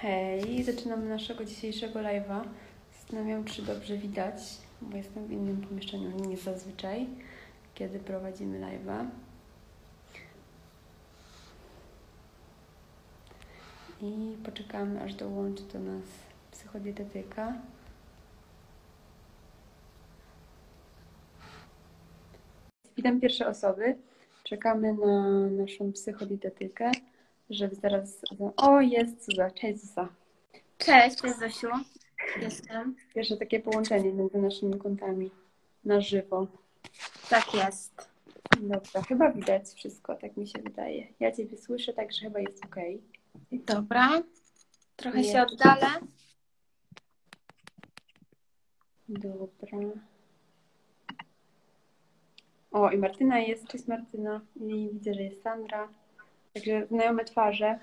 Hej, zaczynamy naszego dzisiejszego live'a. Zastanawiam, czy dobrze widać, bo jestem w innym pomieszczeniu niż zazwyczaj, kiedy prowadzimy live'a. I poczekamy, aż dołączy do nas psychodietetyka. Witam pierwsze osoby. Czekamy na naszą psychodietetykę, żeby zaraz... O, jest Zuza. Cześć Zuza. Cześć, cześć Zosiu. Jestem. Pierwsze takie połączenie między naszymi kontami na żywo. Tak jest. Dobra, chyba widać wszystko, tak mi się wydaje. Ja Ciebie słyszę, także chyba jest ok. Dobra. Trochę się oddalę. Dobra. O, i Martyna jest. Cześć Martyna. I widzę, że jest Sandra. Także znajome twarze.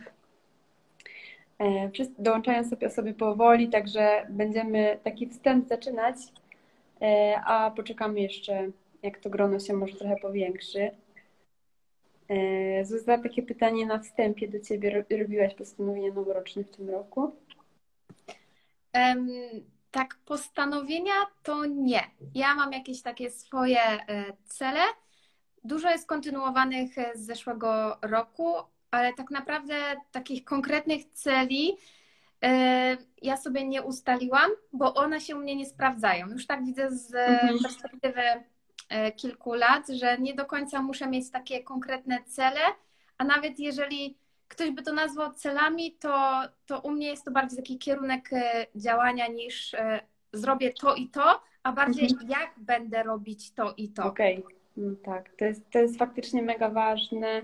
E, dołączają sobie osoby powoli, także będziemy taki wstęp zaczynać, e, a poczekamy jeszcze, jak to grono się może trochę powiększy. E, Zuza, takie pytanie na wstępie do Ciebie. Ro- Robiłaś postanowienia noworoczne w tym roku? Em, tak, postanowienia to nie. Ja mam jakieś takie swoje cele. Dużo jest kontynuowanych e, z zeszłego roku, ale tak naprawdę takich konkretnych celi e, ja sobie nie ustaliłam, bo one się u mnie nie sprawdzają. Już tak widzę z e, Mhm. perspektywy kilku lat, że nie do końca muszę mieć takie konkretne cele, a nawet jeżeli ktoś by to nazwał celami, to, to u mnie jest to bardziej taki kierunek działania niż zrobię to i to, a bardziej jak będę robić to i to. Okej, no tak. To jest, to jest faktycznie mega ważne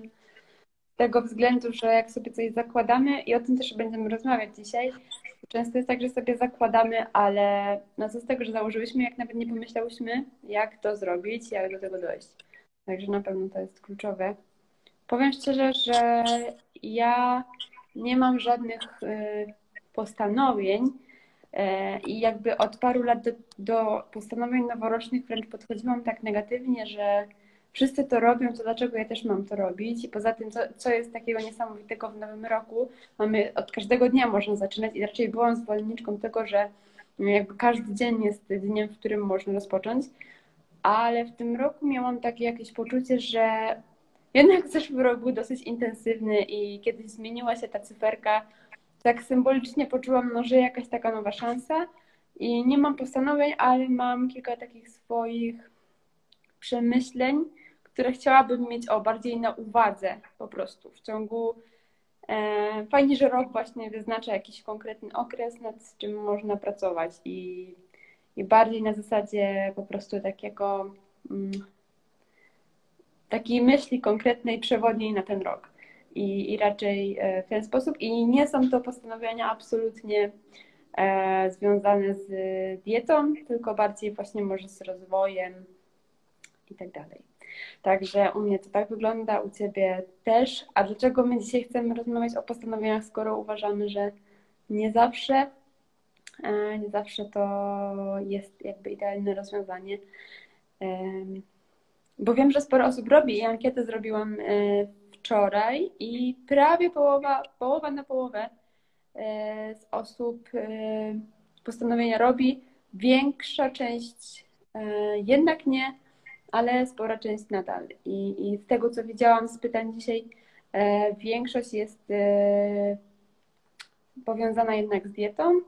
z tego względu, że jak sobie coś zakładamy i o tym też będziemy rozmawiać dzisiaj, często jest tak, że sobie zakładamy, ale no co z tego, że założyłyśmy, jak nawet nie pomyślałyśmy, jak to zrobić, jak do tego dojść. Także na pewno to jest kluczowe. Powiem szczerze, że ja nie mam żadnych y, postanowień, I jakby od paru lat do, do postanowień noworocznych wręcz podchodziłam tak negatywnie, że wszyscy to robią, to dlaczego ja też mam to robić? I poza tym, co, co jest takiego niesamowitego w nowym roku, mamy od każdego dnia można zaczynać i raczej byłam zwolenniczką tego, że jakby każdy dzień jest dniem, w którym można rozpocząć, ale w tym roku miałam takie jakieś poczucie, że jednak zeszły rok był dosyć intensywny i kiedyś zmieniła się ta cyferka, tak symbolicznie poczułam, no, że jakaś taka nowa szansa i nie mam postanowień, ale mam kilka takich swoich przemyśleń, które chciałabym mieć o bardziej na uwadze po prostu w ciągu. E, fajnie, że rok właśnie wyznacza jakiś konkretny okres, nad czym można pracować i, i bardziej na zasadzie po prostu takiego mm, takiej myśli konkretnej, przewodniej na ten rok i, i raczej e, w ten sposób. I nie są to postanowienia absolutnie e, związane z dietą, tylko bardziej właśnie może z rozwojem i tak dalej. Także u mnie to tak wygląda, u Ciebie też. A dlaczego my dzisiaj chcemy rozmawiać o postanowieniach, skoro uważamy, że nie zawsze, e, nie zawsze to jest jakby idealne rozwiązanie. Bo wiem, że sporo osób robi i ankietę zrobiłam e, wczoraj i prawie połowa, połowa na połowę e, z osób e, postanowienia robi. Większa część e, jednak nie, ale spora część nadal. I, i z tego, co widziałam z pytań dzisiaj, większość jest powiązana jednak z dietą,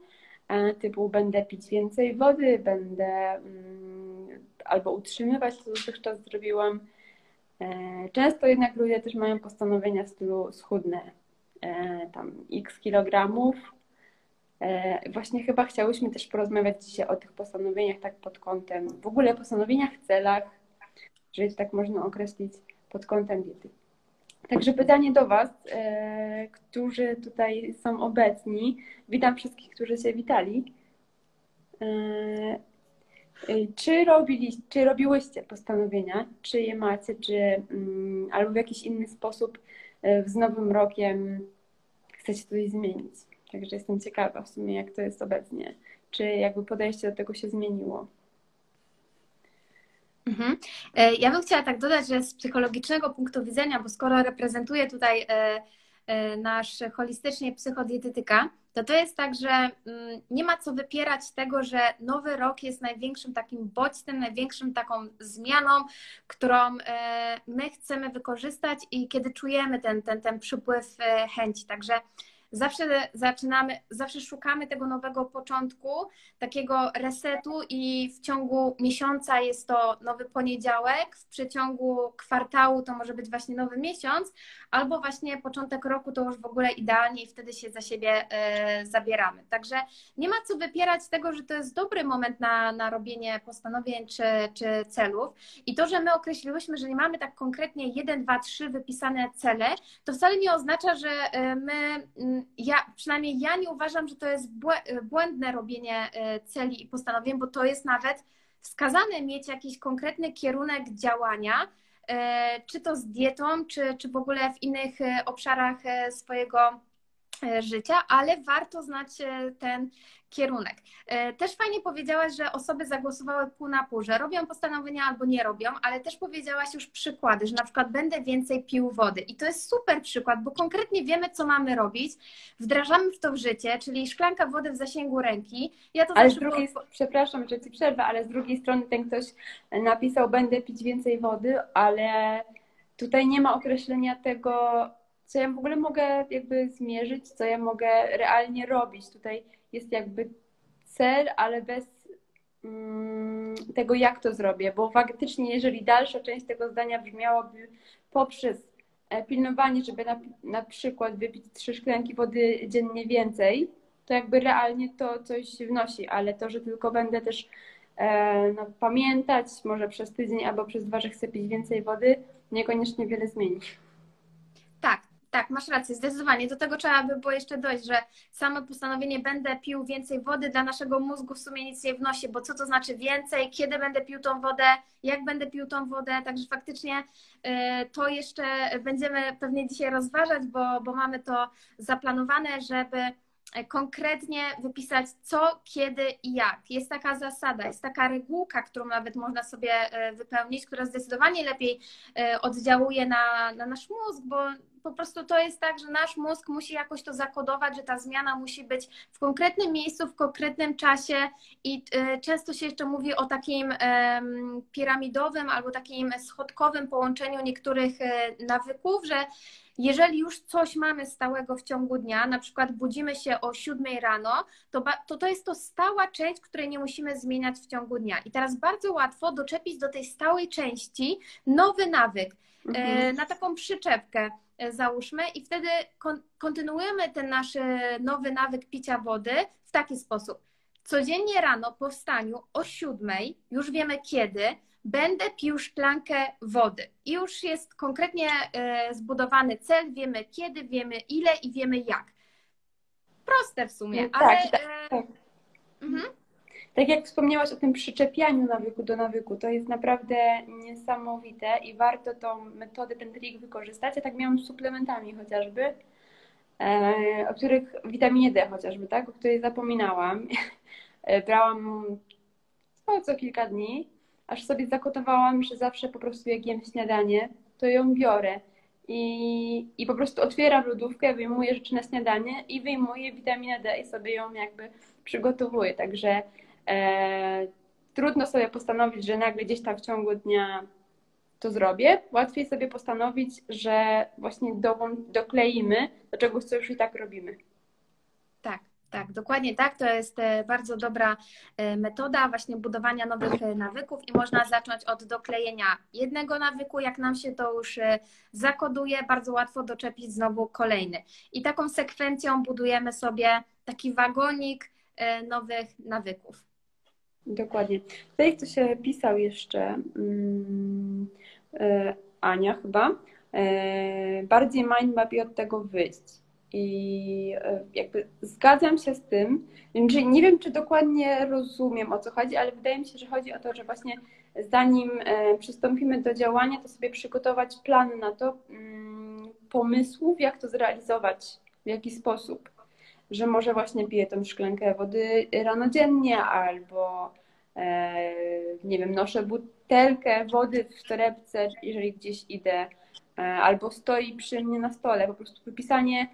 typu będę pić więcej wody, będę mm, albo utrzymywać, co dotychczas zrobiłam. E, Często jednak ludzie też mają postanowienia w stylu schudnę e, tam x kilogramów. E, Właśnie chyba chciałyśmy też porozmawiać dzisiaj o tych postanowieniach tak pod kątem, w ogóle postanowieniach, celach, jeżeli tak można określić, pod kątem diety. Także pytanie do Was, którzy tutaj są obecni. Witam wszystkich, którzy się witali. E, Czy, robili, czy robiłyście postanowienia? Czy je macie, czy mm, albo w jakiś inny sposób e, z nowym rokiem chcecie coś zmienić? Także jestem ciekawa w sumie, jak to jest obecnie. Czy jakby podejście do tego się zmieniło? Mhm. E, Ja bym chciała tak dodać, że z psychologicznego punktu widzenia, bo skoro reprezentuję tutaj e, e, nasz holistycznie psychodietetyka, to to jest tak, że mm, nie ma co wypierać tego, że nowy rok jest największym takim bodźcem, największym taką zmianą, którą e, my chcemy wykorzystać i kiedy czujemy ten, ten, ten przypływ e, chęci. Także zawsze zaczynamy, zawsze szukamy tego nowego początku, takiego resetu i w ciągu miesiąca jest to nowy poniedziałek, w przeciągu kwartału to może być właśnie nowy miesiąc, albo właśnie początek roku to już w ogóle idealnie i wtedy się za siebie e, zabieramy. Także nie ma co wypierać tego, że to jest dobry moment na, na robienie postanowień czy, czy celów i to, że my określiłyśmy, że nie mamy tak konkretnie 1, 2, 3 wypisane cele, to wcale nie oznacza, że e, my mm, ja, przynajmniej ja nie uważam, że to jest błędne robienie e, celi i postanowień, bo to jest nawet wskazane mieć jakiś konkretny kierunek działania, e, czy to z dietą, czy, czy w ogóle w innych e, obszarach swojego życia, ale warto znać ten kierunek. E, też fajnie powiedziałaś, że osoby zagłosowały pół na pół, że robią postanowienia albo nie robią, ale też powiedziałaś już przykłady, że na przykład będę więcej pił wody. I to jest super przykład, bo konkretnie wiemy, co mamy robić, wdrażamy w to w życie, czyli szklanka wody w zasięgu ręki. Ja to ale z drugiej, przepraszam, że ci przerwę, ale z drugiej strony ten ktoś napisał, będę pić więcej wody, ale tutaj nie ma określenia tego, co ja w ogóle mogę jakby zmierzyć, co ja mogę realnie robić. Tutaj jest jakby cel, ale bez mm, tego, jak to zrobię, bo faktycznie, jeżeli dalsza część tego zdania brzmiałaby poprzez e, pilnowanie, żeby na, na przykład wypić trzy szklanki wody dziennie więcej, to jakby realnie to coś wnosi, ale to, że tylko będę też e, no, pamiętać, może przez tydzień albo przez dwa, że chcę pić więcej wody, niekoniecznie wiele zmieni. Tak, masz rację, zdecydowanie. Do tego trzeba by było jeszcze dojść, że samo postanowienie będę pił więcej wody dla naszego mózgu w sumie nic nie wnosi, bo co to znaczy więcej, kiedy będę pił tą wodę, jak będę pił tą wodę, także faktycznie y, to jeszcze będziemy pewnie dzisiaj rozważać, bo, bo mamy to zaplanowane, żeby konkretnie wypisać co, kiedy i jak. Jest taka zasada, jest taka regułka, którą nawet można sobie e, wypełnić, która zdecydowanie lepiej e, oddziałuje na, na nasz mózg, bo po prostu to jest tak, że nasz mózg musi jakoś to zakodować, że ta zmiana musi być w konkretnym miejscu, w konkretnym czasie i e, często się jeszcze mówi o takim piramidowym albo takim schodkowym połączeniu niektórych nawyków, że jeżeli już coś mamy stałego w ciągu dnia, na przykład budzimy się o 7 rano, to, to to jest to stała część, której nie musimy zmieniać w ciągu dnia. I teraz bardzo łatwo doczepić do tej stałej części nowy nawyk, e, mhm. na taką przyczepkę e, załóżmy i wtedy kon kontynuujemy ten nasz e, nowy nawyk picia wody w taki sposób. Codziennie rano po wstaniu o 7, już wiemy kiedy, będę pił szklankę wody. I już jest konkretnie e, zbudowany cel, wiemy kiedy, wiemy ile i wiemy jak. Proste w sumie, tak, ale... Tak, tak. Mhm. Tak jak wspomniałaś o tym przyczepianiu nawyku do nawyku, to jest naprawdę niesamowite i warto tą metodę, ten trik wykorzystać. Ja tak miałam z suplementami chociażby, e, o których, witaminie D chociażby, tak, o której zapominałam. Brałam co kilka dni aż sobie zakotowałam, że zawsze po prostu jak jem śniadanie, to ją biorę. I, I po prostu otwieram lodówkę, wyjmuję rzeczy na śniadanie i wyjmuję witaminę D i sobie ją jakby przygotowuję. Także e, trudno sobie postanowić, że nagle gdzieś tam w ciągu dnia to zrobię. Łatwiej sobie postanowić, że właśnie do, dokleimy do czegoś, co już i tak robimy. Tak. Tak, dokładnie tak. To jest e, bardzo dobra e, metoda właśnie budowania nowych e, nawyków i można zacząć od doklejenia jednego nawyku. Jak nam się to już zakoduje, bardzo łatwo doczepić znowu kolejny. I taką sekwencją budujemy sobie taki wagonik nowych nawyków. Dokładnie. Tutaj ktoś pisał jeszcze, um, Ania chyba, bardziej mindmapie od tego wyjść. I e, jakby zgadzam się z tym. Nie wiem, czy dokładnie rozumiem o co chodzi, ale wydaje mi się, że chodzi o to, że właśnie zanim e, przystąpimy do działania, to sobie przygotować plan na to, mm, pomysłów, jak to zrealizować, w jaki sposób. Że może właśnie piję tą szklankę wody rano dziennie, albo e, nie wiem, noszę butelkę wody w torebce, jeżeli gdzieś idę, albo stoi przy mnie na stole. Po prostu wypisanie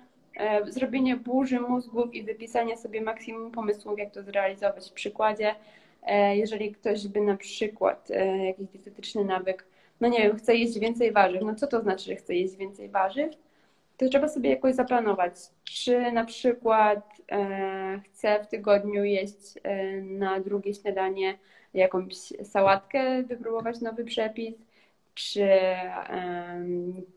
zrobienie burzy mózgów i wypisanie sobie maksimum pomysłów, jak to zrealizować w przykładzie. E, jeżeli ktoś by na przykład e, jakiś dietetyczny nawyk, no nie wiem, chce jeść więcej warzyw, no co to znaczy, że chce jeść więcej warzyw? To trzeba sobie jakoś zaplanować, czy na przykład e, chcę w tygodniu jeść e, na drugie śniadanie jakąś sałatkę, wypróbować nowy przepis, czy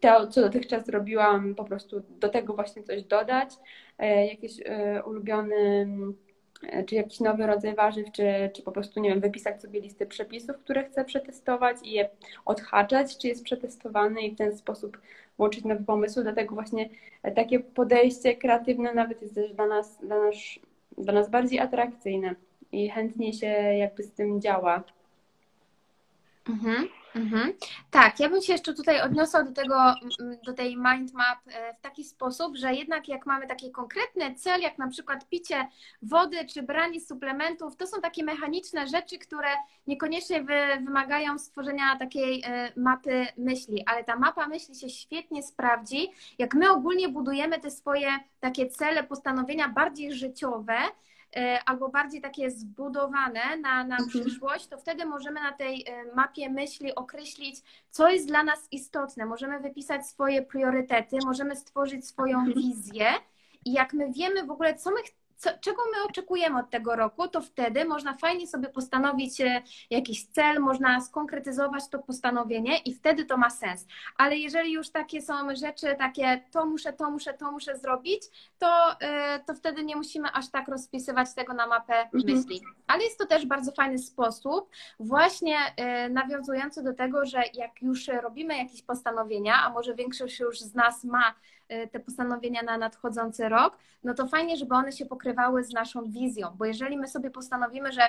to, co dotychczas robiłam, po prostu do tego właśnie coś dodać, e, jakiś e, ulubiony, e, czy jakiś nowy rodzaj warzyw, czy, czy po prostu, nie wiem, wypisać sobie listę przepisów, które chcę przetestować i je odhaczać, czy jest przetestowany i w ten sposób łączyć nowe pomysły. Dlatego właśnie takie podejście kreatywne nawet jest też dla nas, dla nas, dla nas bardziej atrakcyjne i chętnie się jakby z tym działa. Mhm. Mhm. Tak, ja bym się jeszcze tutaj odniosła do tego, do tej mind map e, w taki sposób, że jednak jak mamy taki konkretny cel, jak na przykład picie wody czy branie suplementów, to są takie mechaniczne rzeczy, które niekoniecznie wy, wymagają stworzenia takiej e, mapy myśli, ale ta mapa myśli się świetnie sprawdzi, jak my ogólnie budujemy te swoje takie cele, postanowienia bardziej życiowe, albo bardziej takie zbudowane na, na mhm. przyszłość, to wtedy możemy na tej e, mapie myśli określić, co jest dla nas istotne. Możemy wypisać swoje priorytety, możemy stworzyć swoją mhm. wizję. I jak my wiemy w ogóle, co my chcemy, co, czego my oczekujemy od tego roku, to wtedy można fajnie sobie postanowić e, jakiś cel, można skonkretyzować to postanowienie i wtedy to ma sens. Ale jeżeli już takie są rzeczy, takie to muszę, to muszę, to muszę zrobić, to, e, to wtedy nie musimy aż tak rozpisywać tego na mapę mhm. myśli. Ale jest to też bardzo fajny sposób, właśnie e, nawiązujący do tego, że jak już robimy jakieś postanowienia, a może większość już z nas ma te postanowienia na nadchodzący rok, no to fajnie, żeby one się pokrywały z naszą wizją, bo jeżeli my sobie postanowimy, że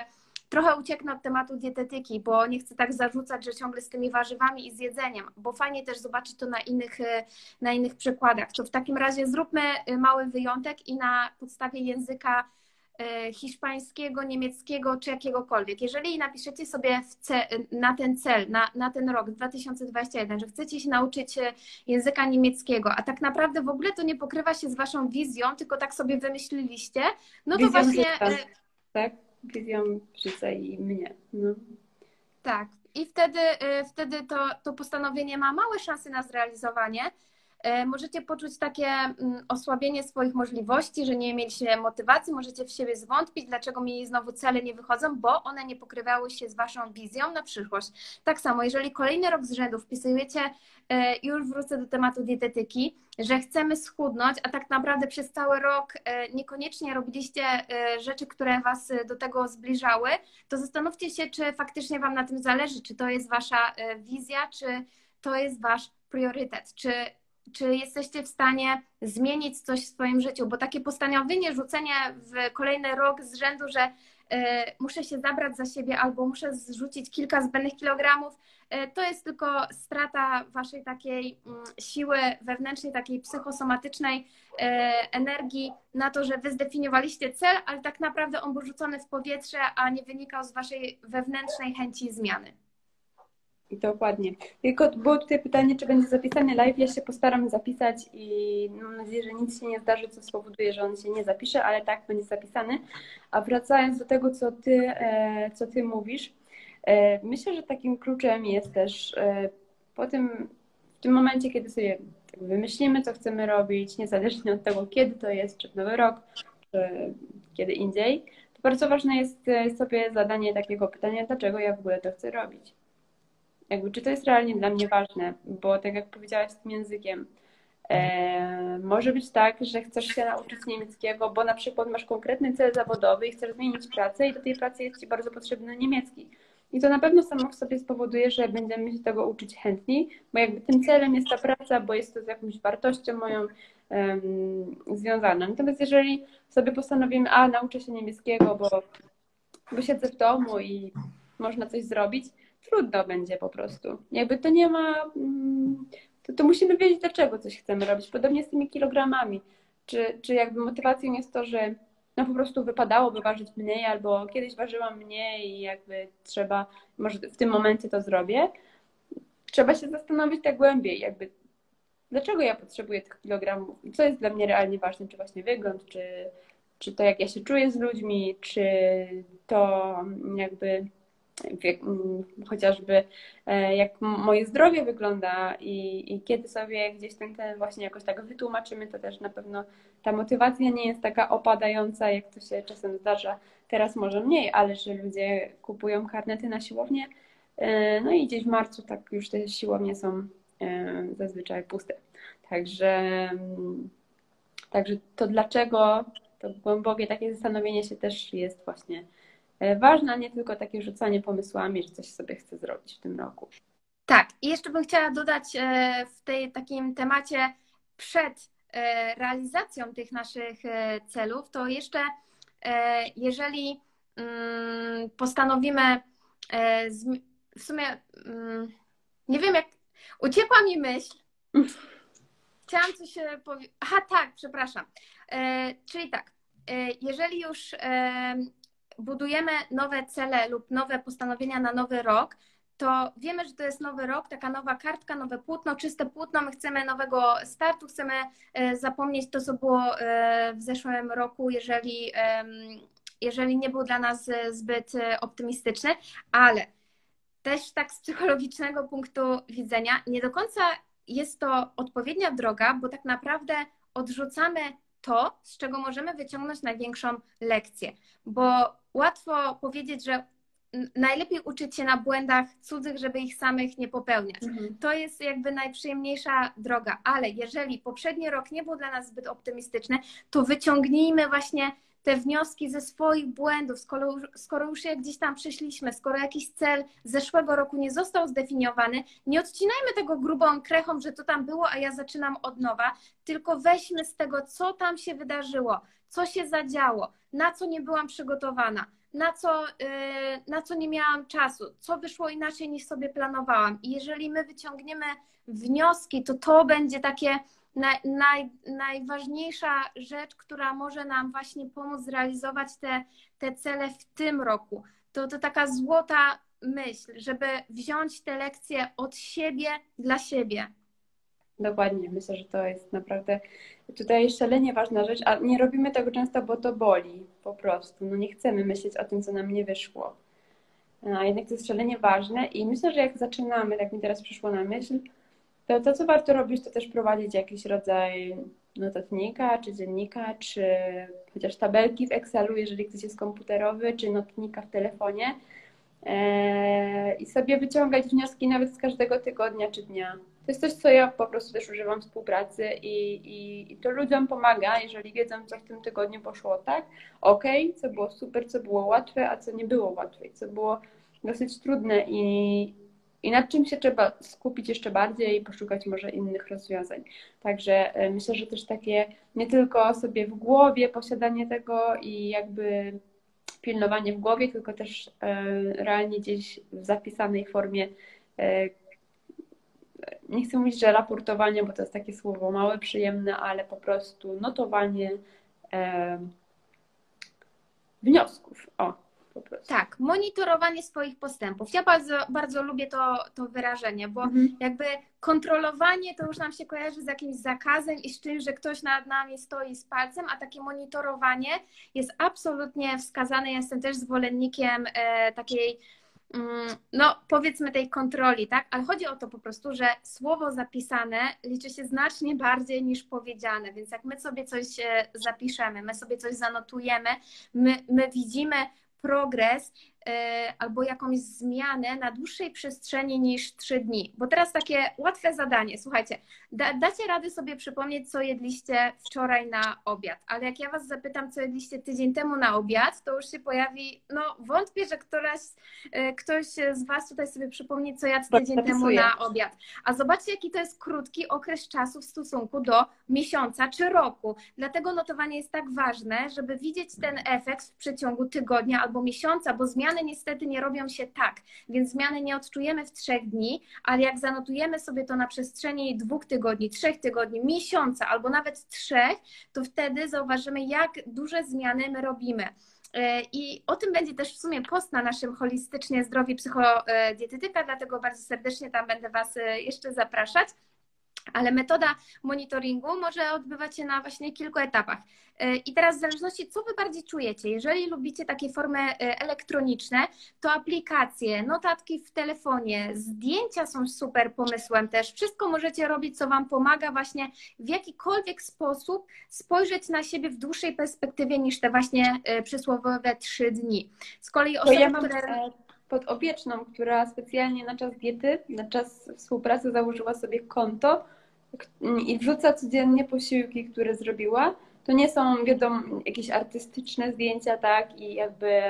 trochę ucieknę od tematu dietetyki, bo nie chcę tak zarzucać, że ciągle z tymi warzywami i z jedzeniem, bo fajnie też zobaczyć to na innych, y, na innych przykładach. To w takim razie zróbmy y, mały wyjątek i na podstawie języka E, hiszpańskiego, niemieckiego czy jakiegokolwiek. Jeżeli napiszecie sobie na ten cel, na, na ten rok 2021, że chcecie się nauczyć e, języka niemieckiego, a tak naprawdę w ogóle to nie pokrywa się z waszą wizją, tylko tak sobie wymyśliliście, no to wizją właśnie. Życia, e, tak, wizją życia i mnie. No. Tak. I wtedy, wtedy to, to postanowienie ma małe szanse na zrealizowanie, E, możecie poczuć takie mm, osłabienie swoich możliwości, że nie mieliście motywacji, możecie w siebie zwątpić, dlaczego mi znowu cele nie wychodzą, bo one nie pokrywały się z Waszą wizją na przyszłość. Tak samo, jeżeli kolejny rok z rzędu wpisujecie, e, już wrócę do tematu dietetyki, że chcemy schudnąć, a tak naprawdę przez cały rok e, niekoniecznie robiliście rzeczy, które Was do tego zbliżały, to zastanówcie się, czy faktycznie Wam na tym zależy, czy to jest Wasza wizja, czy to jest Wasz priorytet, czy czy jesteście w stanie zmienić coś w swoim życiu, bo takie postanowienie, rzucenie w kolejny rok z rzędu, że y, muszę się zabrać za siebie albo muszę zrzucić kilka zbędnych kilogramów, y, to jest tylko strata waszej takiej y, siły wewnętrznej, takiej psychosomatycznej energii na to, że wy zdefiniowaliście cel, ale tak naprawdę on był rzucony w powietrze, a nie wynikał z waszej wewnętrznej chęci zmiany. Dokładnie. Tylko było tutaj pytanie, czy będzie zapisany live. Ja się postaram zapisać i mam nadzieję, że nic się nie zdarzy, co spowoduje, że on się nie zapisze, ale tak będzie zapisany. A wracając do tego, co ty, e, co ty mówisz, e, myślę, że takim kluczem jest też e, po tym, w tym momencie, kiedy sobie wymyślimy, co chcemy robić, niezależnie od tego, kiedy to jest, czy w nowy rok, czy kiedy indziej, to bardzo ważne jest sobie zadanie takiego pytania, dlaczego ja w ogóle to chcę robić jakby, czy to jest realnie dla mnie ważne, bo tak jak powiedziałaś z tym językiem, e, może być tak, że chcesz się nauczyć niemieckiego, bo na przykład masz konkretny cel zawodowy i chcesz zmienić pracę i do tej pracy jest Ci bardzo potrzebny niemiecki. I to na pewno samo w sobie spowoduje, że będziemy się tego uczyć chętniej, bo jakby tym celem jest ta praca, bo jest to z jakąś wartością moją um, związana. Natomiast jeżeli sobie postanowimy, a nauczę się niemieckiego, bo, bo siedzę w domu i można coś zrobić, trudno będzie po prostu. Jakby to nie ma. Mm, to, to musimy wiedzieć, dlaczego coś chcemy robić. Podobnie z tymi kilogramami. Czy, czy jakby motywacją jest to, że no po prostu wypadałoby ważyć mniej, albo kiedyś ważyłam mniej i jakby trzeba, może w tym momencie to zrobię. Trzeba się zastanowić tak głębiej, jakby dlaczego ja potrzebuję tych kilogramów, co jest dla mnie realnie ważne, czy właśnie wygląd, czy, czy to jak ja się czuję z ludźmi, czy to jakby chociażby e, jak moje zdrowie wygląda i, i kiedy sobie gdzieś ten, ten właśnie jakoś tak wytłumaczymy, to też na pewno ta motywacja nie jest taka opadająca, jak to się czasem zdarza. Teraz może mniej, ale że ludzie kupują karnety na siłownię, e, no i gdzieś w marcu tak już te siłownie są e, zazwyczaj puste. Także, mm, także to dlaczego, to głębokie takie zastanowienie się też jest właśnie ważne, a nie tylko takie rzucanie pomysłami, że coś sobie chcę zrobić w tym roku. Tak, i jeszcze bym chciała dodać e, w tej takim temacie przed e, realizacją tych naszych celów, to jeszcze jeżeli mm, postanowimy w sumie mm, nie wiem jak uciekła mi myśl. Chciałam coś powiedzieć. Aha, tak, przepraszam. Czyli tak, jeżeli już budujemy nowe cele lub nowe postanowienia na nowy rok, to wiemy, że to jest nowy rok, taka nowa kartka, nowe płótno, czyste płótno. My chcemy nowego startu, chcemy e, zapomnieć to, co było e, w zeszłym roku, jeżeli, jeżeli nie był dla nas zbyt e, optymistyczny, ale też tak z psychologicznego punktu widzenia nie do końca jest to odpowiednia droga, bo tak naprawdę odrzucamy to, z czego możemy wyciągnąć największą lekcję, bo łatwo powiedzieć, że najlepiej uczyć się na błędach cudzych, żeby ich samych nie popełniać. Mhm. To jest jakby najprzyjemniejsza droga, ale jeżeli poprzedni rok nie był dla nas zbyt optymistyczny, to wyciągnijmy właśnie te wnioski ze swoich błędów, skoro, skoro już je gdzieś tam przeszliśmy, skoro jakiś cel zeszłego roku nie został zdefiniowany, nie odcinajmy tego grubą krechą, że to tam było, a ja zaczynam od nowa, tylko weźmy z tego, co tam się wydarzyło, co się zadziało, na co nie byłam przygotowana, na co, yy, na co nie miałam czasu, co wyszło inaczej niż sobie planowałam. I jeżeli my wyciągniemy wnioski, to to będzie takie naj, naj, najważniejsza rzecz, która może nam właśnie pomóc zrealizować te, te cele w tym roku. To, to taka złota myśl, żeby wziąć te lekcje od siebie dla siebie. Dokładnie, myślę, że to jest naprawdę tutaj szalenie ważna rzecz, a nie robimy tego często, bo to boli po prostu. No nie chcemy myśleć o tym, co nam nie wyszło. A jednak to jest szalenie ważne i myślę, że jak zaczynamy, tak mi teraz przyszło na myśl, to to, co warto robić, to też prowadzić jakiś rodzaj notatnika, czy dziennika, czy chociaż tabelki w Excelu, jeżeli ktoś jest komputerowy, czy notnika w telefonie eee, i sobie wyciągać wnioski nawet z każdego tygodnia czy dnia. To jest coś, co ja po prostu też używam współpracy i, i, i to ludziom pomaga, jeżeli wiedzą, co w tym tygodniu poszło tak, ok, co było super, co było łatwe, a co nie było łatwe, co było dosyć trudne i, i nad czym się trzeba skupić jeszcze bardziej i poszukać może innych rozwiązań. Także e, myślę, że też takie nie tylko sobie w głowie posiadanie tego i jakby pilnowanie w głowie, tylko też e, realnie gdzieś w zapisanej formie. E, nie chcę mówić, że raportowanie, bo to jest takie słowo małe, przyjemne, ale po prostu notowanie wniosków. O, tak, monitorowanie swoich postępów. Ja bardzo, bardzo lubię to, to wyrażenie, bo mhm. jakby kontrolowanie to już nam się kojarzy z jakimś zakazem i z czymś, że ktoś nad nami stoi z palcem, a takie monitorowanie jest absolutnie wskazane. Ja jestem też zwolennikiem e, takiej mm, no powiedzmy tej kontroli, tak? Ale chodzi o to po prostu, że słowo zapisane liczy się znacznie bardziej niż powiedziane, więc jak my sobie coś e, zapiszemy, my sobie coś zanotujemy, my, my widzimy progres E, albo jakąś zmianę na dłuższej przestrzeni niż trzy dni. Bo teraz takie łatwe zadanie. Słuchajcie, da, dacie rady sobie przypomnieć, co jedliście wczoraj na obiad, ale jak ja Was zapytam, co jedliście tydzień temu na obiad, to już się pojawi, no wątpię, że któraś, e, ktoś z Was tutaj sobie przypomni, co jadł tydzień temu na obiad. A zobaczcie, jaki to jest krótki okres czasu w stosunku do miesiąca czy roku. Dlatego notowanie jest tak ważne, żeby widzieć ten efekt w przeciągu tygodnia albo miesiąca, bo zmiany zmiany niestety nie robią się tak, więc zmiany nie odczujemy w trzech dni, ale jak zanotujemy sobie to na przestrzeni dwóch tygodni, trzech tygodni, miesiąca albo nawet trzech, to wtedy zauważymy, jak duże zmiany my robimy. I o tym będzie też w sumie post na naszym holistycznie zdrowie psychodietetyka, dlatego bardzo serdecznie tam będę Was e, jeszcze zapraszać. Ale metoda monitoringu może odbywać się na właśnie kilku etapach. E, I teraz w zależności, co Wy bardziej czujecie, jeżeli lubicie takie formy e, elektroniczne, to aplikacje, notatki w telefonie, zdjęcia są super pomysłem też. Wszystko możecie robić, co Wam pomaga właśnie w jakikolwiek sposób spojrzeć na siebie w dłuższej perspektywie niż te właśnie e, przysłowiowe trzy dni. Z kolei osoby, ja które podopieczną, która specjalnie na czas diety, na czas współpracy założyła sobie konto i wrzuca codziennie posiłki, które zrobiła. To nie są, wiadomo, jakieś artystyczne zdjęcia, tak, i jakby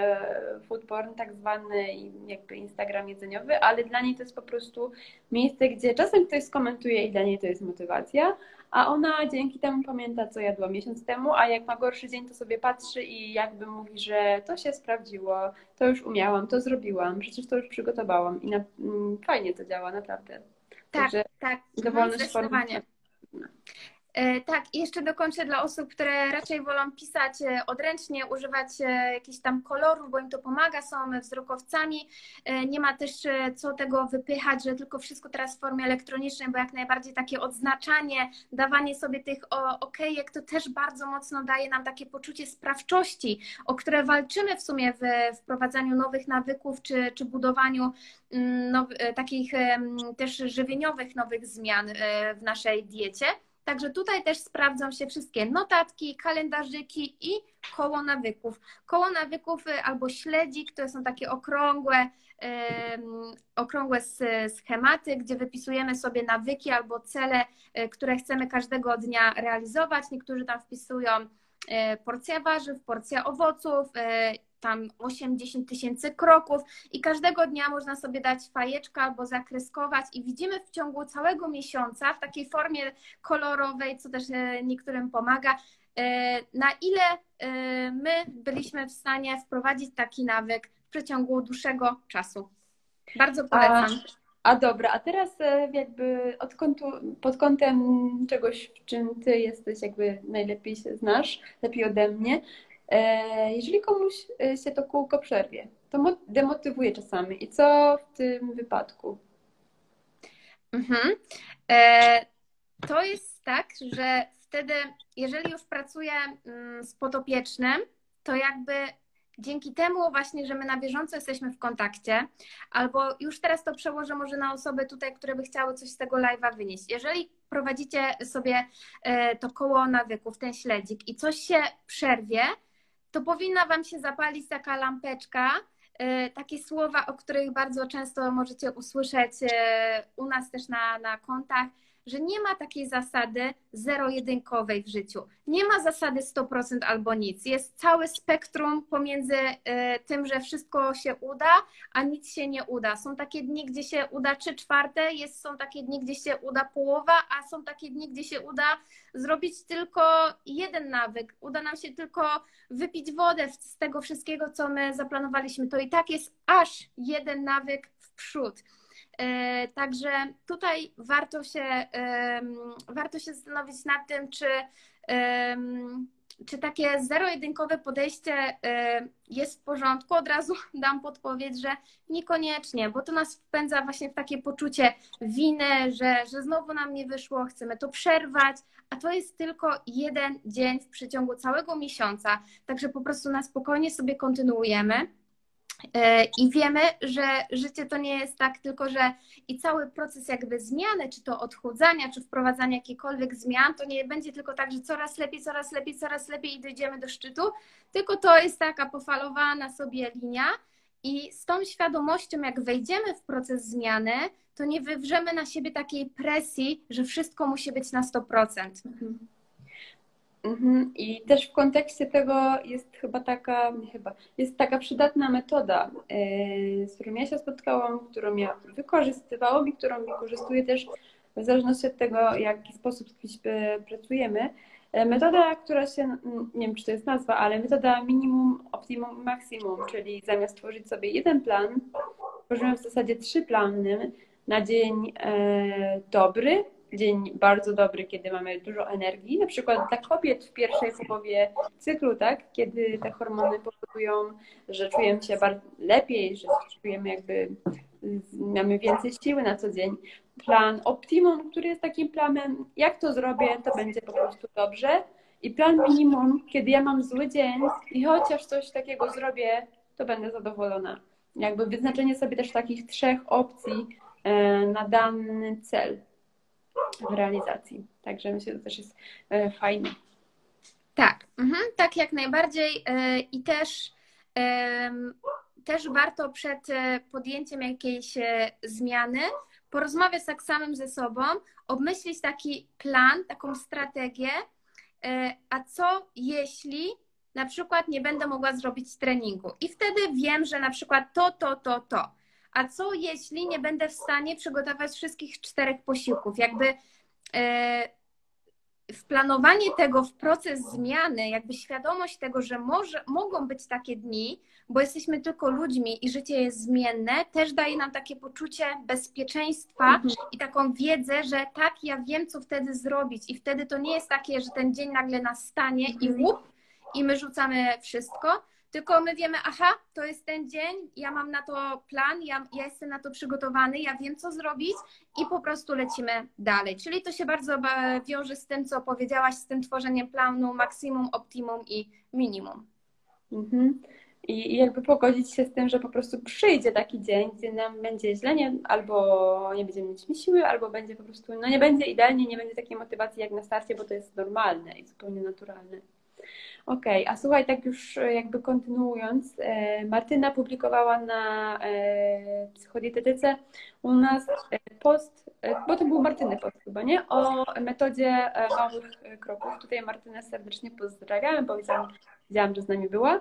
food porn tak zwany i jakby Instagram jedzeniowy, ale dla niej to jest po prostu miejsce, gdzie czasem ktoś skomentuje i dla niej to jest motywacja, a ona dzięki temu pamięta, co jadła miesiąc temu, a jak ma gorszy dzień, to sobie patrzy i jakby mówi, że to się sprawdziło, to już umiałam, to zrobiłam, przecież to już przygotowałam i na, mm, fajnie to działa, naprawdę. Tak, Także tak. Dowolność formy. E, tak, i jeszcze dokończę dla osób, które raczej wolą pisać e, odręcznie, używać e, jakichś tam kolorów, bo im to pomaga, są wzrokowcami. Nie ma też co tego wypychać, że tylko wszystko teraz w formie elektronicznej, bo jak najbardziej takie odznaczanie, dawanie sobie tych okejek, to też bardzo mocno daje nam takie poczucie sprawczości, o które walczymy w sumie w wprowadzaniu nowych nawyków czy, czy budowaniu mm, now, takich też żywieniowych nowych zmian w naszej diecie. Także tutaj też sprawdzą się wszystkie notatki, kalendarzyki i koło nawyków. Koło nawyków y, albo śledzik, to są takie okrągłe, okrągłe schematy, gdzie wypisujemy sobie nawyki albo cele, y, które chcemy każdego dnia realizować. Niektórzy tam wpisują y, porcja warzyw, porcja owoców, tam 8-10 tysięcy kroków i każdego dnia można sobie dać fajeczkę albo zakreskować i widzimy w ciągu całego miesiąca w takiej formie kolorowej, co też e, niektórym pomaga, e, na ile e, my byliśmy w stanie wprowadzić taki nawyk w przeciągu dłuższego czasu. Bardzo polecam. A, a dobra, a teraz jakby od kątu, pod kątem czegoś, w czym ty jesteś jakby najlepiej się znasz, lepiej ode mnie, jeżeli komuś e, się to kółko przerwie, to demotywuje czasami. I co w tym wypadku? Mhm. E, to jest tak, że wtedy, jeżeli już pracuję mm, z podopiecznym, to jakby dzięki temu właśnie, że my na bieżąco jesteśmy w kontakcie, albo już teraz to przełożę może na osoby tutaj, które by chciały coś z tego live'a wynieść. Jeżeli prowadzicie sobie to koło nawyków, ten śledzik i coś się przerwie, to powinna Wam się zapalić taka lampeczka, e, takie słowa, o których bardzo często możecie usłyszeć e, u nas też na, na kontach, że nie ma takiej zasady zero-jedynkowej w życiu. Nie ma zasady 100% albo nic. Jest całe spektrum pomiędzy e, tym, że wszystko się uda, a nic się nie uda. Są takie dni, gdzie się uda 3 czwarte, jest, są takie dni, gdzie się uda połowa, a są takie dni, gdzie się uda zrobić tylko jeden nawyk. Uda nam się tylko wypić wodę z tego wszystkiego, co my zaplanowaliśmy. To i tak jest aż jeden nawyk w przód. E, także tutaj warto się, warto się zastanowić nad tym, czy, czy takie zero-jedynkowe podejście e, jest w porządku. Od razu dam podpowiedź, że niekoniecznie, bo to nas wpędza właśnie w takie poczucie winy, że, że znowu nam nie wyszło, chcemy to przerwać, a to jest tylko jeden dzień w przeciągu całego miesiąca. Także po prostu na spokojnie sobie kontynuujemy. E, I wiemy, że życie to nie jest tak, tylko że i cały proces jakby zmiany, czy to odchudzania, czy wprowadzania jakichkolwiek zmian, to nie będzie tylko tak, że coraz lepiej, coraz lepiej, coraz lepiej i dojdziemy do szczytu, tylko to jest taka pofalowana sobie linia i z tą świadomością, jak wejdziemy w proces zmiany, to nie wywrzemy na siebie takiej presji, że wszystko musi być na 100%. Mhm. Mhm. I też w kontekście tego jest chyba taka, chyba, jest taka przydatna metoda, e, z którą ja się spotkałam, którą ja wykorzystywałam i którą wykorzystuję też w zależności od tego, w jaki sposób e, pracujemy. E, metoda, która się, nie wiem czy to jest nazwa, ale metoda minimum, optimum, maksimum, czyli zamiast tworzyć sobie jeden plan, tworzymy w zasadzie trzy plany na dzień dobry, dzień bardzo dobry, kiedy mamy dużo energii. Na przykład dla kobiet w pierwszej połowie cyklu, tak, kiedy te hormony powodują, że czujemy się lepiej, że czujemy jakby mamy więcej siły na co dzień. Plan optimum, który jest takim planem, jak to zrobię, to będzie po prostu dobrze. I plan minimum, kiedy ja mam zły dzień i chociaż coś takiego zrobię, to będę zadowolona. Jakby wyznaczenie sobie też takich trzech opcji e, na dany cel w realizacji. Także myślę, że to też jest e, fajne. Tak, mhm, tak jak najbardziej e, i też też warto przed podjęciem jakiejś zmiany porozmawiać tak samym ze sobą, obmyślić taki plan, taką strategię, a co jeśli na przykład nie będę mogła zrobić treningu i wtedy wiem, że na przykład to, to, to, to. A co jeśli nie będę w stanie przygotować wszystkich czterech posiłków? Jakby e, wplanowanie tego w proces zmiany, jakby świadomość tego, że może, mogą być takie dni, bo jesteśmy tylko ludźmi i życie jest zmienne, też daje nam takie poczucie bezpieczeństwa mhm. i taką wiedzę, że tak, ja wiem, co wtedy zrobić. I wtedy to nie jest takie, że ten dzień nagle nastanie i łup, i my rzucamy wszystko, tylko my wiemy, aha, to jest ten dzień, ja mam na to plan, ja, ja jestem na to przygotowany, ja wiem, co zrobić i po prostu lecimy dalej. Czyli to się bardzo wiąże z tym, co powiedziałaś, z tym tworzeniem planu maksimum, optimum i minimum. Mhm. I jakby pogodzić się z tym, że po prostu przyjdzie taki dzień, gdzie nam będzie źle, nie, albo nie będziemy mieć siły, albo będzie po prostu, no nie będzie idealnie, nie będzie takiej motywacji jak na starcie, bo to jest normalne i zupełnie naturalne. Okej, okay, a słuchaj, tak już e, jakby kontynuując, e, Martyna publikowała na e, psychodietetyce u nas post, bo to był Martyny post chyba, nie? O metodzie małych kroków. Tutaj Martynę serdecznie pozdrawiam, bo widziałam, że z nami była.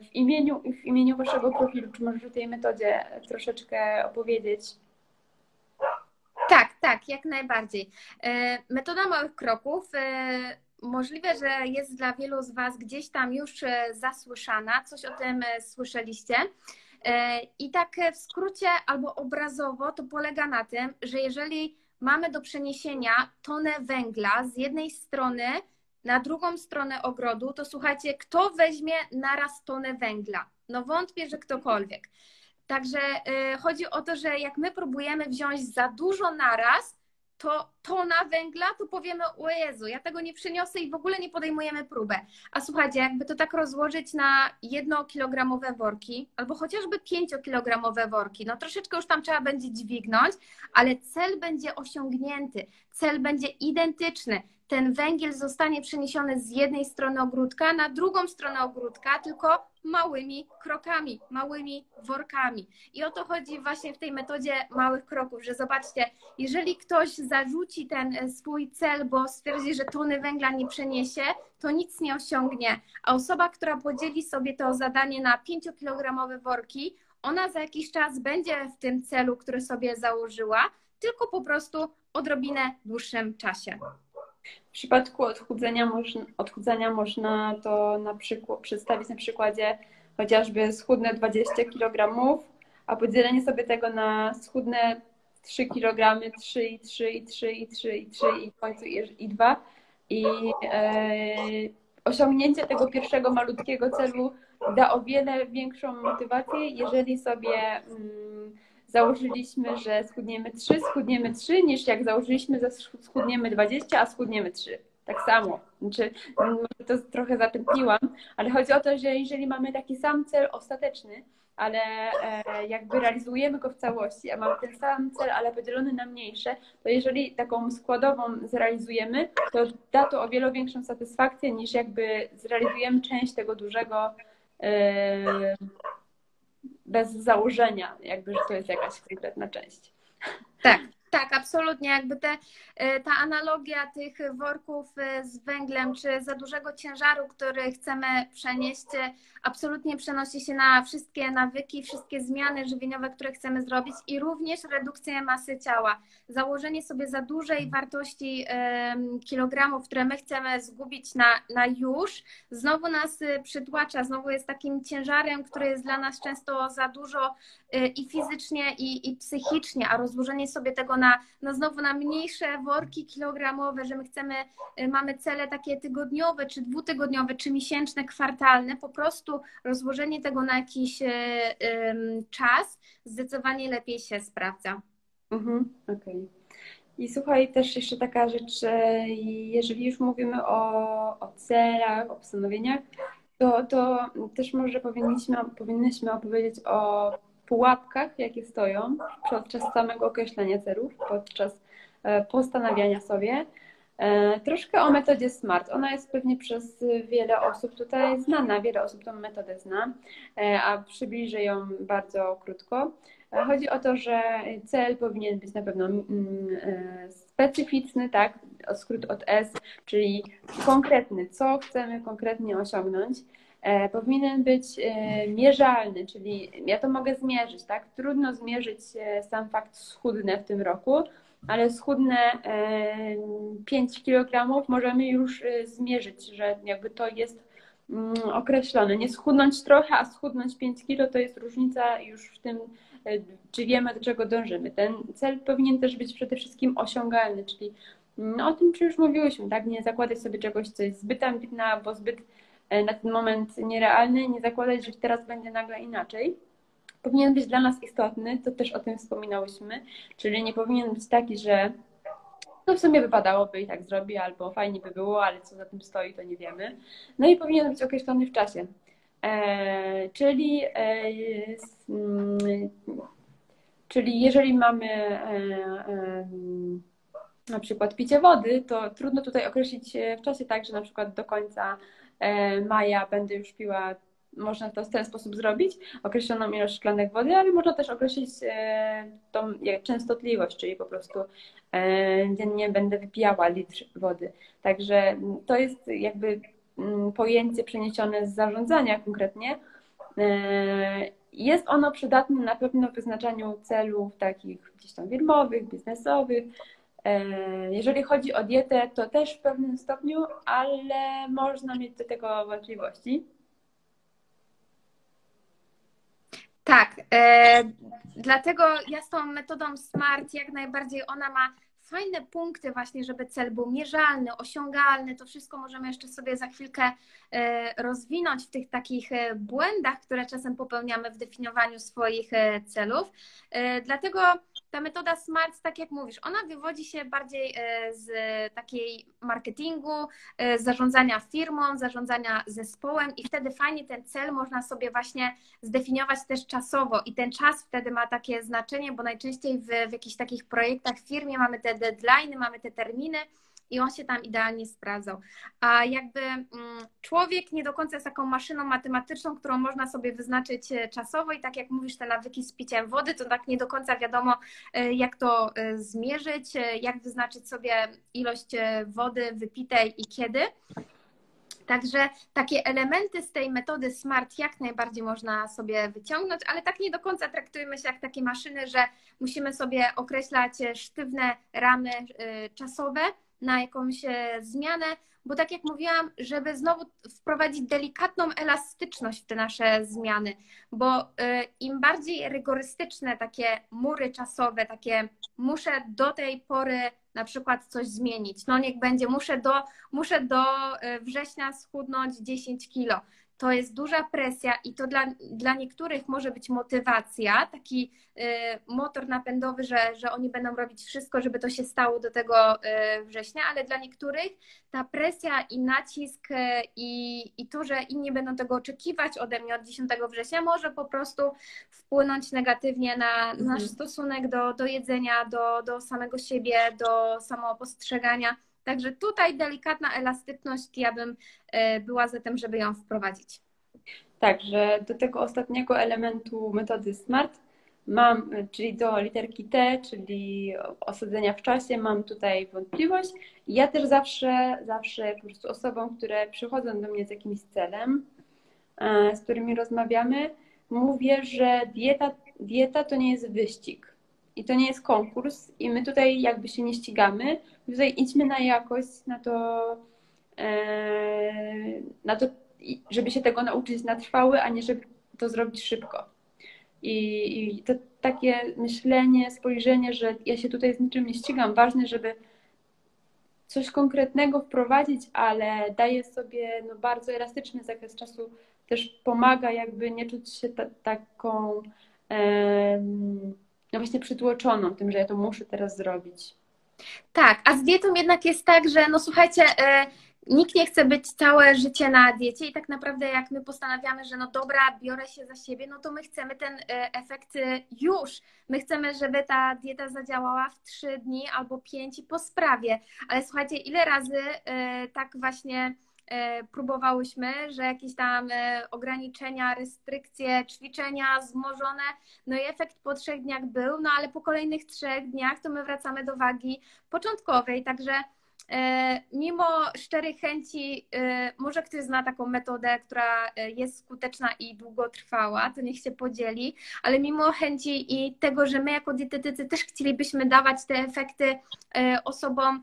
W imieniu, w imieniu Waszego profilu, czy możesz o tej metodzie troszeczkę opowiedzieć? Tak, tak, jak najbardziej. Metoda małych kroków Możliwe, że jest dla wielu z Was gdzieś tam już e, zasłyszana, coś o tym e, słyszeliście. E, I tak w skrócie albo obrazowo to polega na tym, że jeżeli mamy do przeniesienia tonę węgla z jednej strony na drugą stronę ogrodu, to słuchajcie, kto weźmie naraz tonę węgla? No wątpię, że ktokolwiek. Także chodzi o to, że jak my próbujemy wziąć za dużo naraz, to tona węgla, to powiemy, o Jezu, ja tego nie przyniosę i w ogóle nie podejmujemy próbę. A słuchajcie, jakby to tak rozłożyć na jednokilogramowe worki, albo chociażby pięciokilogramowe worki, no troszeczkę już tam trzeba będzie dźwignąć, ale cel będzie osiągnięty, cel będzie identyczny. Ten węgiel zostanie przeniesiony z jednej strony ogródka na drugą stronę ogródka, tylko małymi krokami, małymi workami. I o to chodzi właśnie w tej metodzie małych kroków, że zobaczcie, jeżeli ktoś zarzuci ten e, swój cel, bo stwierdzi, że tony węgla nie przeniesie, to nic nie osiągnie. A osoba, która podzieli sobie to zadanie na 5-kilogramowe worki, ona za jakiś czas będzie w tym celu, który sobie założyła, tylko po prostu odrobinę dłuższym czasie. W przypadku odchudzenia można, można to na przykład przedstawić na przykładzie chociażby schudne 20 kg, a podzielenie sobie tego na schudne 3 kg, 3 i 3 i 3 i 3 i 3 i w końcu i, i 2 i e, osiągnięcie tego pierwszego malutkiego celu da o wiele większą motywację, jeżeli sobie mm, założyliśmy, że schudniemy 3, schudniemy 3, niż jak założyliśmy, że schudniemy 20, a schudniemy 3. Tak samo. Znaczy, może to trochę zapętliłam, ale chodzi o to, że jeżeli mamy taki sam cel ostateczny, ale e, jakby realizujemy go w całości, a mamy ten sam cel, ale podzielony na mniejsze, to jeżeli taką składową zrealizujemy, to da to o wiele większą satysfakcję niż jakby zrealizujemy część tego dużego e, bez założenia, jakby, że to jest jakaś konkretna część. Tak, tak, absolutnie. Jakby te, e, ta analogia tych worków e, z węglem, czy za dużego ciężaru, który chcemy przenieść, e, absolutnie przenosi się na wszystkie nawyki, wszystkie zmiany żywieniowe, które chcemy zrobić i również redukcję masy ciała. Założenie sobie za dużej wartości kilogramów, które my chcemy zgubić na, na już, znowu nas przytłacza, znowu jest takim ciężarem, który jest dla nas często za dużo i fizycznie, i, i psychicznie, a rozłożenie sobie tego na, no znowu na mniejsze worki kilogramowe, że my chcemy, y, mamy cele takie tygodniowe, czy dwutygodniowe, czy miesięczne, kwartalne, po prostu rozłożenie tego na jakiś czas zdecydowanie lepiej się sprawdza. Mhm, okej. Okay. I słuchaj, też jeszcze taka rzecz, że jeżeli już mówimy o, o celach, o postanowieniach, to, to też może powinniśmy, powinnyśmy opowiedzieć o pułapkach, jakie stoją podczas samego określenia celów, podczas e, postanawiania sobie. E, troszkę o metodzie SMART. Ona jest pewnie przez wiele osób tutaj znana, wiele osób tą metodę zna, e, a przybliżę ją bardzo krótko. Chodzi o to, że cel powinien być na pewno mm, specyficzny, tak, skrót od S, czyli konkretny, co chcemy konkretnie osiągnąć. E, powinien być e, mierzalny, czyli ja to mogę zmierzyć, tak? Trudno zmierzyć sam fakt schudnę w tym roku, ale schudnę 5 kg możemy już zmierzyć, że jakby to jest mm, określone. Nie schudnąć trochę, a schudnąć 5 kg to jest różnica już w tym E, czy wiemy, do czego dążymy. Ten cel powinien też być przede wszystkim osiągalny, czyli no, o tym, czy już mówiłyśmy, tak? Nie zakładać sobie czegoś, co jest zbyt ambitne albo zbyt e, na ten moment nierealny, nie zakładać, że teraz będzie nagle inaczej. Powinien być dla nas istotny, to też o tym wspominałyśmy, czyli nie powinien być taki, że no w sumie wypadałoby i tak zrobi, albo fajnie by było, ale co za tym stoi, to nie wiemy. No i powinien być określony w czasie. E, czyli, e, mm, czyli jeżeli mamy e, na przykład picie wody, to trudno tutaj określić w czasie tak, że na przykład do końca maja będę już piła można to w ten sposób zrobić, określoną ilość szklanek wody, ale można też określić tą częstotliwość, czyli po prostu dziennie będę wypijała litr wody. Także to jest jakby Mm, pojęcie przeniesione z zarządzania konkretnie. E, jest ono przydatne na pewno w wyznaczaniu celów takich gdzieś tam firmowych, biznesowych. E, jeżeli chodzi o dietę, to też w pewnym stopniu, ale można mieć do tego wątpliwości. Tak, e, dlatego ja z tą metodą SMART jak najbardziej ona ma fajne punkty właśnie, żeby cel był mierzalny, osiągalny. To wszystko możemy jeszcze sobie za chwilkę e, rozwinąć w tych takich e, błędach, które czasem popełniamy w definiowaniu swoich celów. Dlatego ta metoda SMART, tak jak mówisz, ona wywodzi się bardziej z takiej marketingu, zarządzania firmą, zarządzania zespołem i wtedy fajnie ten cel można sobie właśnie zdefiniować też czasowo. I ten czas wtedy ma takie znaczenie, bo najczęściej w, w jakichś takich projektach w firmie mamy te deadline, mamy te terminy i on się tam idealnie sprawdzał. A jakby mm, człowiek nie do końca jest taką maszyną matematyczną, którą można sobie wyznaczyć e, czasowo i tak jak mówisz, te nawyki z piciem wody, to tak nie do końca wiadomo, e, jak to e, zmierzyć, jak wyznaczyć sobie ilość wody wypitej i kiedy. Także takie elementy z tej metody SMART jak najbardziej można sobie wyciągnąć, ale tak nie do końca traktujmy się jak takie maszyny, że musimy sobie określać sztywne ramy czasowe na jakąś e, zmianę, bo tak jak mówiłam, żeby znowu wprowadzić delikatną elastyczność w te nasze zmiany, bo y, im bardziej rygorystyczne takie mury czasowe, takie muszę do tej pory na przykład coś zmienić. No niech będzie, muszę do, muszę do e, września schudnąć 10 kilo to jest duża presja i to dla, dla niektórych może być motywacja, taki y, motor napędowy, że, że oni będą robić wszystko, żeby to się stało do tego y, września, ale dla niektórych ta presja i nacisk y, i, i to, że inni będą tego oczekiwać ode mnie od 10 września, może po prostu wpłynąć negatywnie na mhm. nasz stosunek do, do jedzenia, do, do samego siebie, do samopostrzegania. Także tutaj delikatna elastyczność, ja bym e, była za tym, żeby ją wprowadzić. Także do tego ostatniego elementu metody SMART mam, czyli do literki T, czyli osadzenia w czasie, mam tutaj wątpliwość. Ja też zawsze, zawsze po prostu osobom, które przychodzą do mnie z jakimś celem, e, z którymi rozmawiamy, mówię, że dieta, dieta to nie jest wyścig i to nie jest konkurs i my tutaj jakby się nie ścigamy, tutaj idźmy na jakość, na to, e, na to, żeby się tego nauczyć na trwały, a nie żeby to zrobić szybko. I, I to takie myślenie, spojrzenie, że ja się tutaj z niczym nie ścigam. Ważne, żeby coś konkretnego wprowadzić, ale daje sobie no, bardzo elastyczny zakres czasu, też pomaga jakby nie czuć się ta, taką no właśnie przytłoczoną tym, że ja to muszę teraz zrobić. Tak, a z dietą jednak jest tak, że no słuchajcie, e, nikt nie chce być całe życie na diecie i tak naprawdę jak my postanawiamy, że no dobra, biorę się za siebie, no to my chcemy ten e, efekt e, już. My chcemy, żeby ta dieta zadziałała w trzy dni albo pięć i po sprawie. Ale słuchajcie, ile razy tak właśnie próbowałyśmy, że jakieś tam ograniczenia, restrykcje, ćwiczenia zmożone, no i efekt po trzech dniach był, no ale po kolejnych trzech dniach to my wracamy do wagi początkowej, także E, mimo szczerych chęci, e, może ktoś zna taką metodę, która e, jest skuteczna i długotrwała, to niech się podzieli, ale mimo chęci i tego, że my jako dietetycy też chcielibyśmy dawać te efekty osobom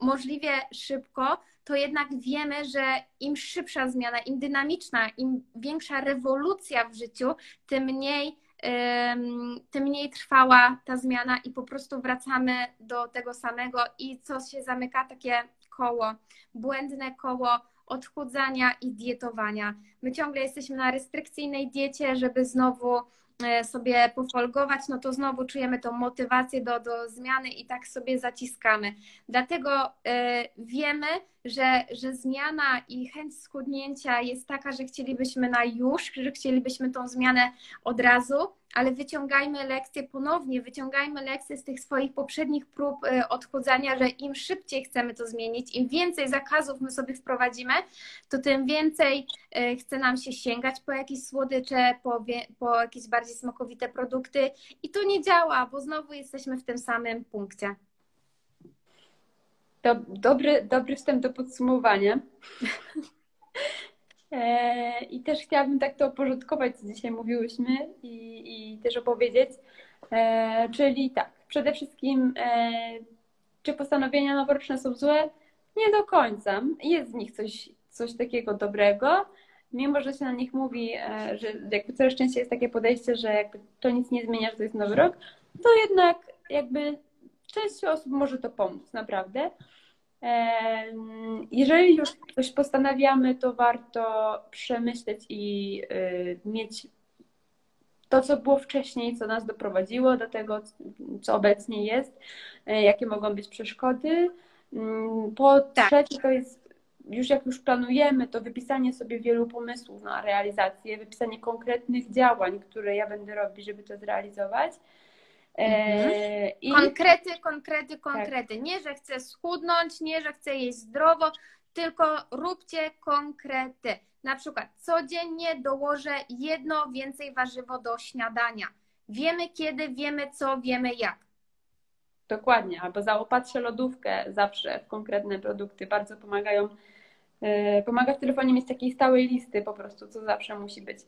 możliwie szybko, to jednak wiemy, że im szybsza zmiana, im dynamiczna, im większa rewolucja w życiu, tym mniej tym mniej trwała ta zmiana i po prostu wracamy do tego samego i co się zamyka, takie koło, błędne koło odchudzania i dietowania. My ciągle jesteśmy na restrykcyjnej diecie, żeby znowu sobie pofolgować, no to znowu czujemy tą motywację do, do zmiany i tak sobie zaciskamy. Dlatego y, wiemy, że, że zmiana i chęć schudnięcia jest taka, że chcielibyśmy na już, że chcielibyśmy tą zmianę od razu, ale wyciągajmy lekcje ponownie, wyciągajmy lekcje z tych swoich poprzednich prób y, odchudzania, że im szybciej chcemy to zmienić, im więcej zakazów my sobie wprowadzimy, to tym więcej y, chce nam się sięgać po jakieś słodycze, po, po jakieś bardziej smakowite produkty i to nie działa, bo znowu jesteśmy w tym samym punkcie. Do, dobry, dobry wstęp do podsumowania. E, I też chciałabym tak to uporządkować, co dzisiaj mówiłyśmy i, i też opowiedzieć. E, czyli tak, przede wszystkim, e, czy postanowienia noworoczne są złe? Nie do końca. Jest w nich coś, coś takiego dobrego, mimo że się na nich mówi, że jakby coraz częściej jest takie podejście, że jakby to nic nie zmienia, że to jest nowy rok, to jednak jakby części osób może to pomóc, naprawdę. Jeżeli już coś postanawiamy, to warto przemyśleć i y, mieć to, co było wcześniej, co nas doprowadziło do tego, co obecnie jest, y, jakie mogą być przeszkody. Mm, po tak. trzecie, to jest już jak już planujemy, to wypisanie sobie wielu pomysłów na realizację, wypisanie konkretnych działań, które ja będę robić, żeby to zrealizować. Mhm. E, I... Konkrety, konkrety, konkrety. Tak. Nie, że chcę schudnąć, nie, że chcę jeść zdrowo, tylko róbcie konkrety. Na przykład codziennie dołożę jedno więcej warzywo do śniadania. Wiemy kiedy, wiemy co, wiemy jak. Dokładnie, albo zaopatrzę lodówkę zawsze w konkretne produkty. Bardzo pomagają. E, pomaga w telefonie mieć takiej stałej listy po prostu, co zawsze musi być.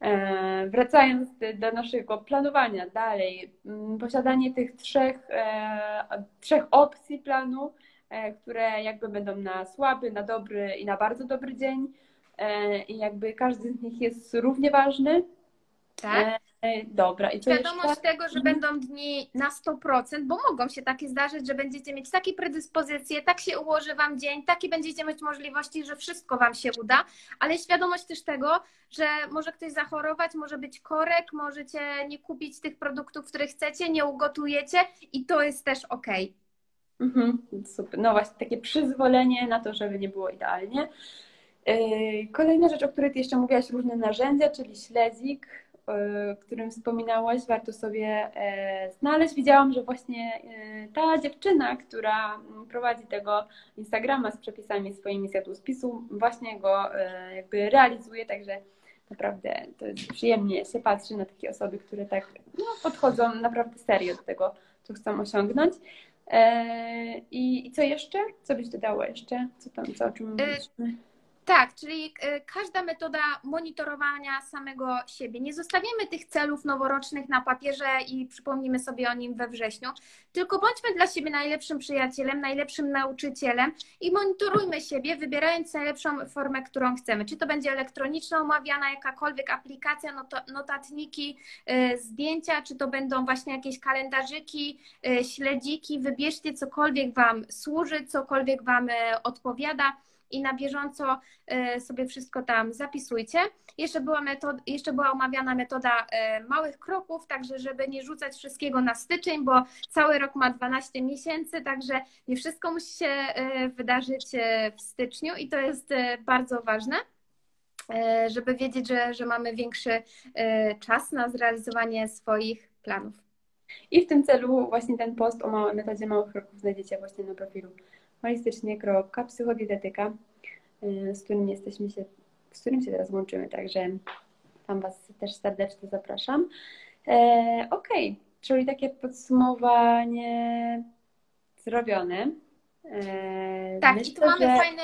E, wracając do naszego planowania dalej, mm, posiadanie tych trzech, e, trzech opcji planu, e, które jakby będą na słaby, na dobry i na bardzo dobry dzień i jakby każdy z nich jest równie ważny. Tak. Dobra. I Świadomość jeszcze... tego, że będą dni na 100%, bo mogą się takie zdarzyć, że będziecie mieć takie predyspozycje, tak się ułoży Wam dzień, takie będziecie mieć możliwości, że wszystko Wam się uda, ale świadomość też tego, że może ktoś zachorować, może być korek, możecie nie kupić tych produktów, które chcecie, nie ugotujecie i to jest też ok. Mhm, super. No właśnie, takie przyzwolenie na to, żeby nie było idealnie. Yy, kolejna rzecz, o której Ty jeszcze mówiłaś, różne narzędzia, czyli śledzik, którym wspominałaś, warto sobie e, znaleźć. Widziałam, że właśnie e, ta dziewczyna, która prowadzi tego Instagrama z przepisami swoimi z jadłospisu, właśnie go e, jakby realizuje, także naprawdę to jest przyjemnie się patrzy na takie osoby, które tak no, podchodzą naprawdę serio do tego, co chcą osiągnąć. I, I co jeszcze? Co byś dodała jeszcze? Co tam, co o czym mówiliśmy? Tak, czyli y, każda metoda monitorowania samego siebie. Nie zostawiamy tych celów noworocznych na papierze i przypomnimy sobie o nim we wrześniu, tylko bądźmy dla siebie najlepszym przyjacielem, najlepszym nauczycielem i monitorujmy siebie, wybierając najlepszą formę, którą chcemy. Czy to będzie elektroniczna, omawiana jakakolwiek aplikacja, notatniki, y, zdjęcia, czy to będą właśnie jakieś kalendarzyki, y, śledziki. Wybierzcie cokolwiek Wam służy, cokolwiek Wam odpowiada i na bieżąco e, sobie wszystko tam zapisujcie. Jeszcze była, metod, jeszcze była omawiana metoda e, małych kroków, także żeby nie rzucać wszystkiego na styczeń, bo cały rok ma 12 miesięcy, także nie wszystko musi się e, wydarzyć w styczniu i to jest bardzo ważne żeby wiedzieć, że, że mamy większy czas na zrealizowanie swoich planów. I w tym celu właśnie ten post o metodzie małych kroków znajdziecie właśnie na profilu holistycznie.psychodietetyka, y, z którym jesteśmy się, z którym się teraz łączymy, także tam Was też serdecznie zapraszam. E, ok, czyli takie podsumowanie zrobione. E, tak, Myślę, i tu mamy że... fajny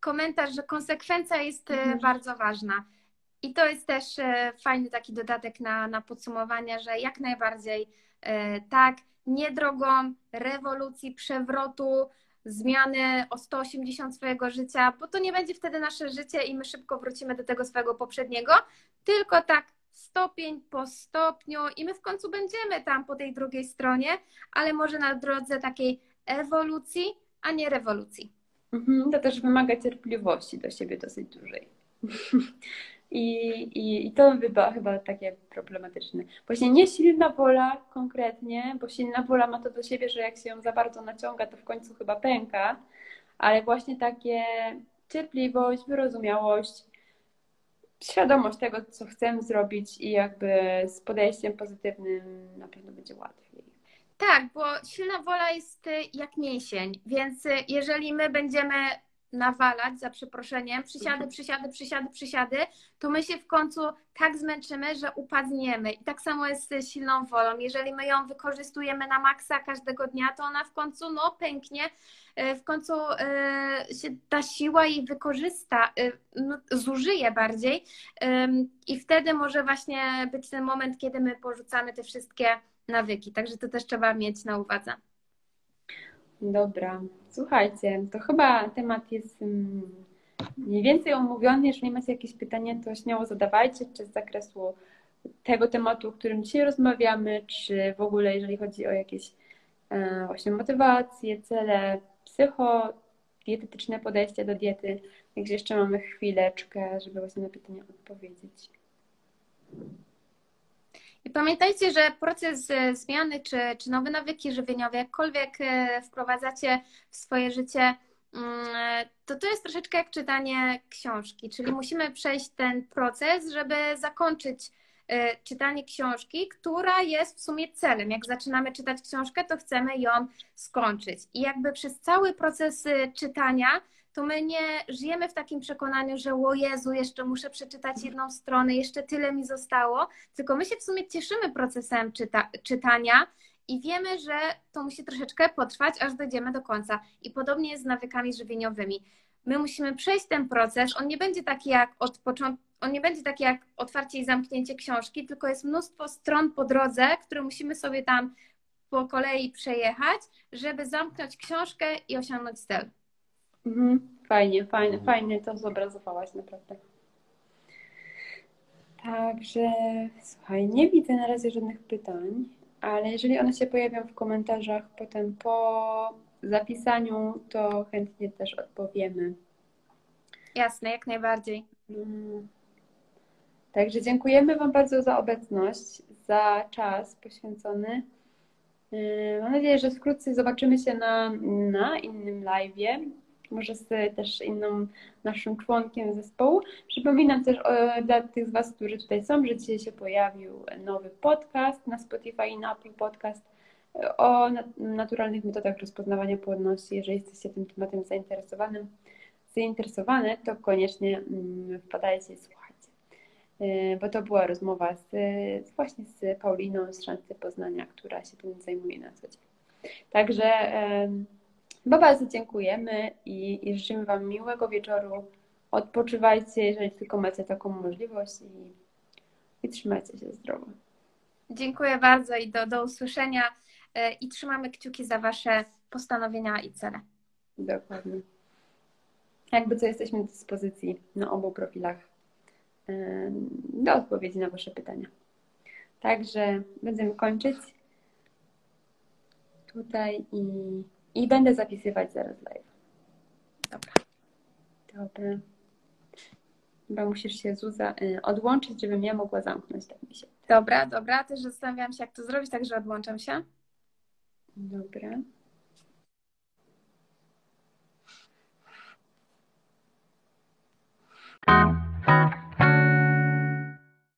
komentarz, że konsekwencja jest e, mhm. bardzo ważna. I to jest też e, fajny taki dodatek na, na podsumowanie, że jak najbardziej e, tak, nie drogą rewolucji, przewrotu, zmiany o 180 swojego życia, bo to nie będzie wtedy nasze życie i my szybko wrócimy do tego swojego poprzedniego, tylko tak stopień po stopniu i my w końcu będziemy tam po tej drugiej stronie, ale może na drodze takiej ewolucji, a nie rewolucji. Mhm, to też wymaga cierpliwości do siebie dosyć dużej. I, i, I to bywa chyba takie problematyczne. Właśnie nie silna wola konkretnie, bo silna wola ma to do siebie, że jak się ją za bardzo naciąga, to w końcu chyba pęka, ale właśnie takie cierpliwość, wyrozumiałość, świadomość tego, co chcemy zrobić i jakby z podejściem pozytywnym na pewno będzie łatwiej. Tak, bo silna wola jest jak mięsień, więc jeżeli my będziemy nawalać, za przeproszeniem, przysiady, mhm. przysiady, przysiady, przysiady, to my się w końcu tak zmęczymy, że upadniemy. I tak samo jest z silną wolą. Jeżeli my ją wykorzystujemy na maksa każdego dnia, to ona w końcu no, pęknie, e, w końcu e, się ta siła jej wykorzysta, e, no, zużyje bardziej i wtedy może właśnie być ten moment, kiedy my porzucamy te wszystkie nawyki. Także to też trzeba mieć na uwadze. Dobra, słuchajcie, to chyba temat jest mm, mniej więcej omówiony. Jeżeli macie jakieś pytania, to śmiało zadawajcie, czy z zakresu tego tematu, o którym dzisiaj rozmawiamy, czy w ogóle jeżeli chodzi o jakieś e, właśnie motywacje, cele psycho, dietetyczne podejście do diety. Także jeszcze mamy chwileczkę, żeby właśnie na pytania odpowiedzieć. I pamiętajcie, że proces e, zmiany czy, czy nowe nawyki żywieniowe, jakkolwiek e, wprowadzacie w swoje życie, mm, to to jest troszeczkę jak czytanie książki, czyli musimy przejść ten proces, żeby zakończyć e, czytanie książki, która jest w sumie celem. Jak zaczynamy czytać książkę, to chcemy ją skończyć. I jakby przez cały proces czytania to my nie żyjemy w takim przekonaniu, że o Jezu, jeszcze muszę przeczytać jedną stronę, jeszcze tyle mi zostało, tylko my się w sumie cieszymy procesem czyta czytania i wiemy, że to musi troszeczkę potrwać, aż dojdziemy do końca. I podobnie jest z nawykami żywieniowymi. My musimy przejść ten proces, on nie będzie taki jak od początku, on nie będzie taki jak otwarcie i zamknięcie książki, tylko jest mnóstwo stron po drodze, które musimy sobie tam po kolei przejechać, żeby zamknąć książkę i osiągnąć cel. Mhm. Fajnie, fajnie, mhm. fajnie to zobrazowałaś naprawdę. Także słuchaj, nie widzę na razie żadnych pytań, ale jeżeli one się pojawią w komentarzach potem po zapisaniu, to chętnie też odpowiemy. Jasne, jak najbardziej. Mm. Także dziękujemy Wam bardzo za obecność, za czas poświęcony. Yy, mam nadzieję, że wkrótce zobaczymy się na, na innym live'ie może z też inną naszym członkiem zespołu. Przypominam też o, dla tych z Was, którzy tutaj są, że dzisiaj się pojawił nowy podcast na Spotify i na Apple Podcast o naturalnych metodach rozpoznawania płodności. Jeżeli jesteście tym tematem zainteresowanym, zainteresowane, to koniecznie mm, wpadajcie i słuchajcie. E, bo to była rozmowa z, właśnie z Pauliną z Szansy Poznania, która się tym zajmuje na co dzień. Także Chyba bardzo dziękujemy i, i życzymy Wam miłego wieczoru odpoczywajcie, jeżeli tylko macie taką możliwość i, i trzymajcie się zdrowo. Dziękuję bardzo i do, do usłyszenia e, i trzymamy kciuki za Wasze postanowienia i cele. Dokładnie. Jakby co jesteśmy do dyspozycji na obu profilach do odpowiedzi na Wasze pytania. Także będziemy kończyć tutaj i, i będę zapisywać zaraz live. Dobra. Dobry. Chyba musisz się Zuza y, odłączyć, żebym ja mogła zamknąć, tak mi się. Dobra, dobra. Też zastanawiam się, jak to zrobić, także odłączam się. Dobra.